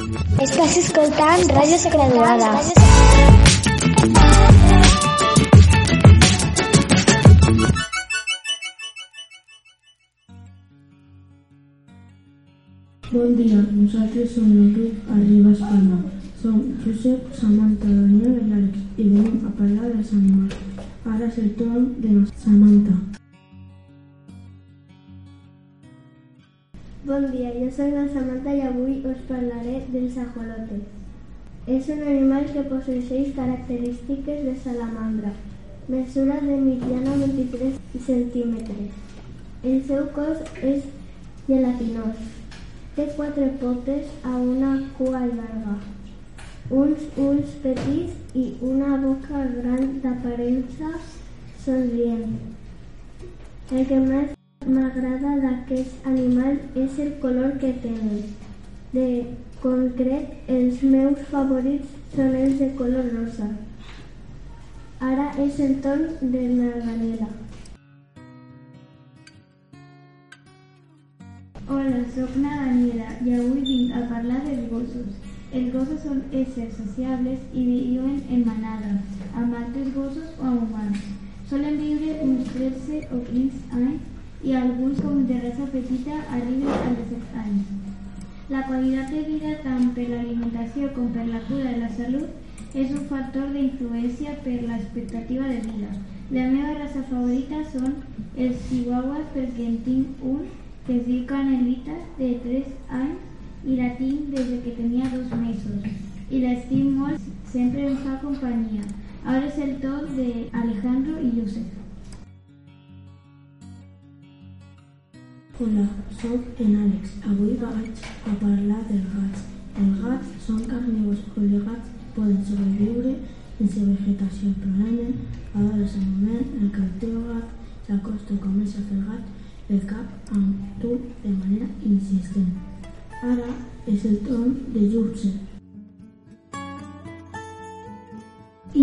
Estàs escoltant Ràdio Sagraduada. Bon dia, nosaltres som el grup Arriba Espanya. Som Josep, Samantha, Daniel i Àlex i venim a parlar dels animals. Ara és el torn de Samantha. Bon dia, jo soc la Samantha i avui us parlaré dels ajolotes. És un animal que posseix característiques de salamandra. Mesura de mitjana 23 centímetres. El seu cos és gelatinós. Té quatre potes a una cua llarga, uns ulls petits i una boca gran d'aparença somrient. El que més m'agrada d'aquest animal és el color que tenen. De concret, els meus favorits són els de color rosa. Ara és el torn de Daniela. Hola, sóc la Daniela i avui vinc a parlar dels gossos. Els gossos són éssers sociables i viuen en manada, amb altres gossos o humans. Solen viure uns 13 o 15 anys i alguns, com de raça petita, arriben als 17 anys. La qualitat de vida, tant per l'alimentació com per la cura de la salut, és un factor d'influència per l'expectativa de vida. La meva raça favorita són els chihuahuas perquè en tinc un que es diu Canelita, de 3 anys, i la tinc des de que tenia dos mesos. I l'estim molt, sempre em fa companyia. Ara és el torn de Alejandro i Josep. Hola, sóc en Àlex. Avui vaig a parlar dels gats. Els gats són carnívors o els gats poden sobreviure sense vegetació. Probablement ara és el moment en què el teu gat s'acosta i comença a fer gat el cap amb tu de manera insistent. Ara és el torn de Jurse.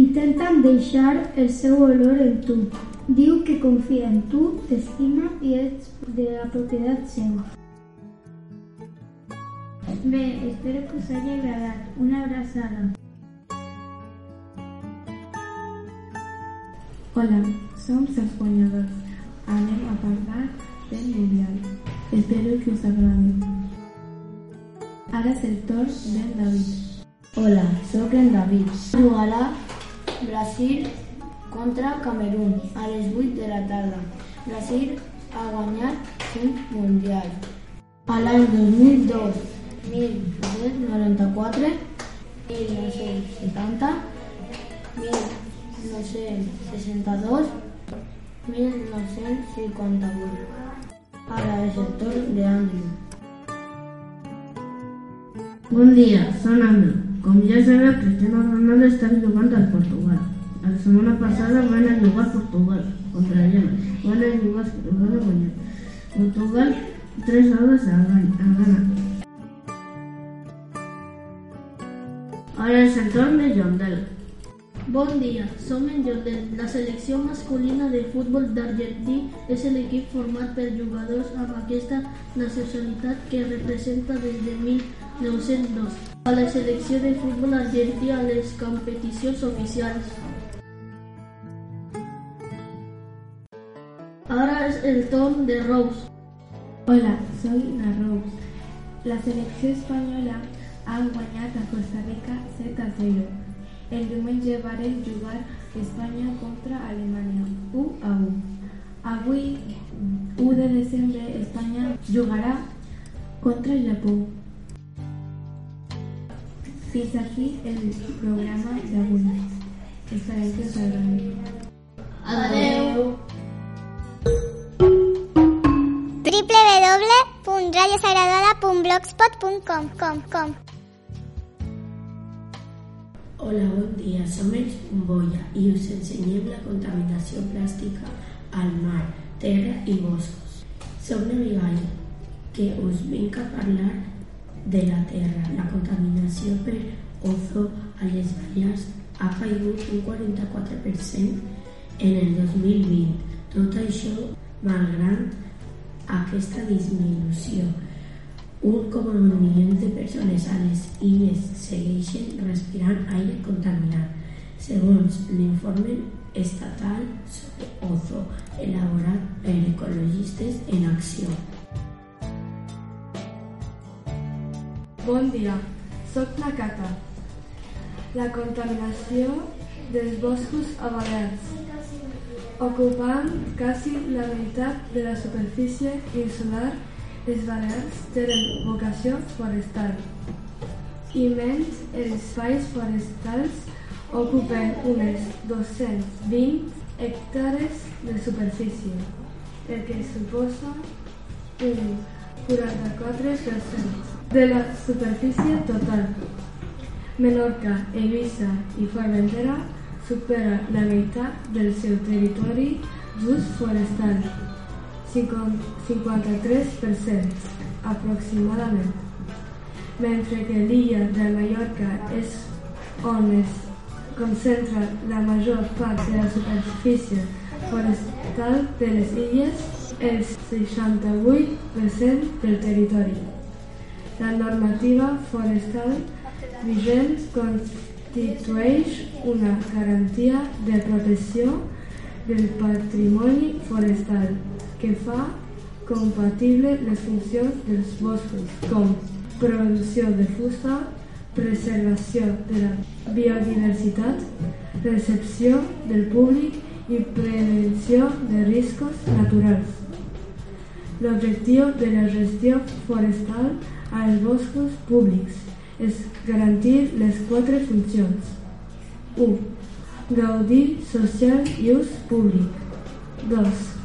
Intentan deixar el seu olor en tu. Diu que confia en tu, t'estima i ets de la propietat seva. Bé, espero que us hagi agradat. Una abraçada. Hola, som els guanyadors. Anem a parlar del Mundial. Espero que us agradi. Ara és el torn del David. Hola, sóc en David. Jugarà Brasil contra Camerún a les 8 de la tarda. Brasil ha guanyat 5 mundials. A l'any 2002, 1994, 1970, 1962, 1958. Ara és el torn de Andrew. Bon dia, són Andrew. Com ja sabeu, Cristiano Ronaldo està jugant al Portugal. La setmana passada van a jugar Portugal contra Ghana. Van a jugar van a guanyar. Portugal 3 a 2 a Ghana. Ara és el torn de Jondel. Bon dia, som en Jordan. La selecció masculina de futbol d'Argentí és l'equip format per jugadors amb aquesta nacionalitat que representa des de 1902 a la selecció de futbol argentí a les competicions oficials. Ara és el torn de Rose. Hola, soy la Rose. La selecció espanyola ha guanyat a Costa Rica 7 a 0. El diumenge varen jugar Espanya contra Alemanya 1 a 1. Avui, 1 de desembre, Espanya jugarà contra el Japó. Aquí el programa d'avui. Esperem que us agradi. www.radiosagraduada.blogspot.com com, com. Hola, bon dia. Som els Bombolla i us ensenyem la contaminació plàstica al mar, terra i boscos. Som Navigall, que us vinc a parlar de la terra. La contaminació per ozo a les Balears ha caigut un 44% en el 2020. Tot això malgrat aquesta disminució. Un com un milió de persones a les illes segueixen respirant aire contaminat, segons l'informe estatal sobre ozo elaborat per ecologistes en acció. Bon dia, sóc la Cata. La contaminació dels boscos a Balears, ocupant quasi la meitat de la superfície insular, les Balears tenen vocació forestal i menys els espais forestals ocupen unes 220 hectàrees de superfície, el que suposa un 44% de la superfície total. Menorca, Eivissa i Formentera supera la meitat del seu territori d'ús forestal, 53% aproximadament, mentre que l'illa de Mallorca és on es concentra la major part de la superfície forestal de les illes, el 68% del territori. La normativa forestal vigent constitueix una garantia de protecció del patrimoni forestal que fa compatible les funcions dels boscos, com producció de fusta, preservació de la biodiversitat, recepció del públic i prevenció de riscos naturals. L'objectiu de la gestió forestal als boscos públics és garantir les quatre funcions. 1. Gaudir social i ús públic. 2.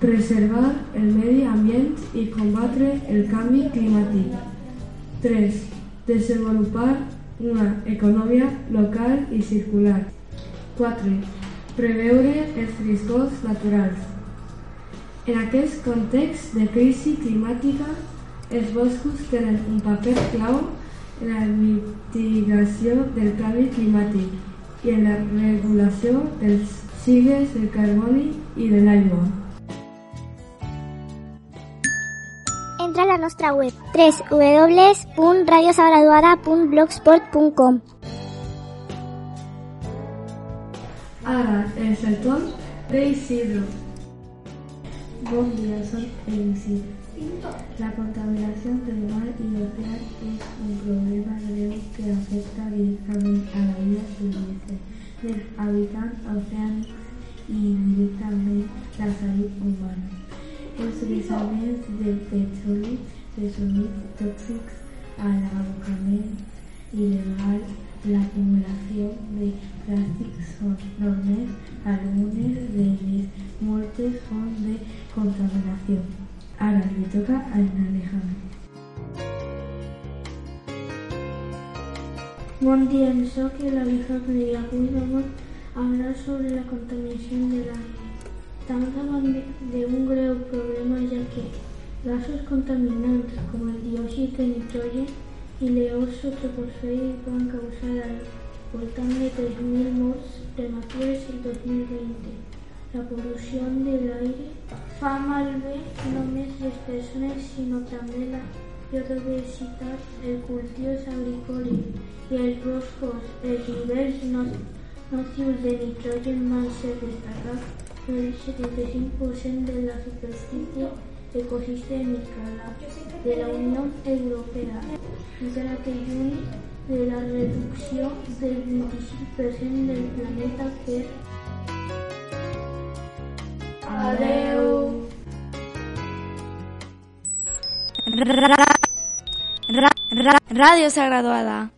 Preservar el medi ambient i combatre el canvi climàtic. 3. Desenvolupar una economia local i circular. 4. Preveure els riscos naturals. En aquest context de crisi climàtica, els boscos tenen un paper clau en la mitigació del canvi climàtic i en la regulació dels cicles del carboni i de l'aigua. Entra a la nostra web www.radiosagraduada.blogspot.com Ara el d'Isidro. Bon dia, soy Elixir. La contaminación del mar y océano es un problema grave que afecta directamente a la vida silvestre dels habitants oceànics i directament la salut humana. Els vessament del petroli resumits tòxics a l'abocament il·legal l'acumulació de plàstics són només algunes de les moltes fonts de contaminació. Ara li toca a Alejandro. Buen día, soy Alejandro y avui vamos a hablar sobre la contaminación del aire. Estamos hablando de un greu problema ya que gasos contaminantes como el dióxido de nitrógeno y l'eoso troposfèric van causar al voltant de 3.000 morts prematures el 2020. La pol·lució de l'aire fa malbé no només les persones sinó també la biodiversitat, els cultius agrícoles i els boscos. Els nivells nocius de nitrogen van ser destacats el 75% de la superfície ecosistémica de la Unió Europea, que lluny de la reducció del 25% del planeta per Adeu! Radio Sagraduada.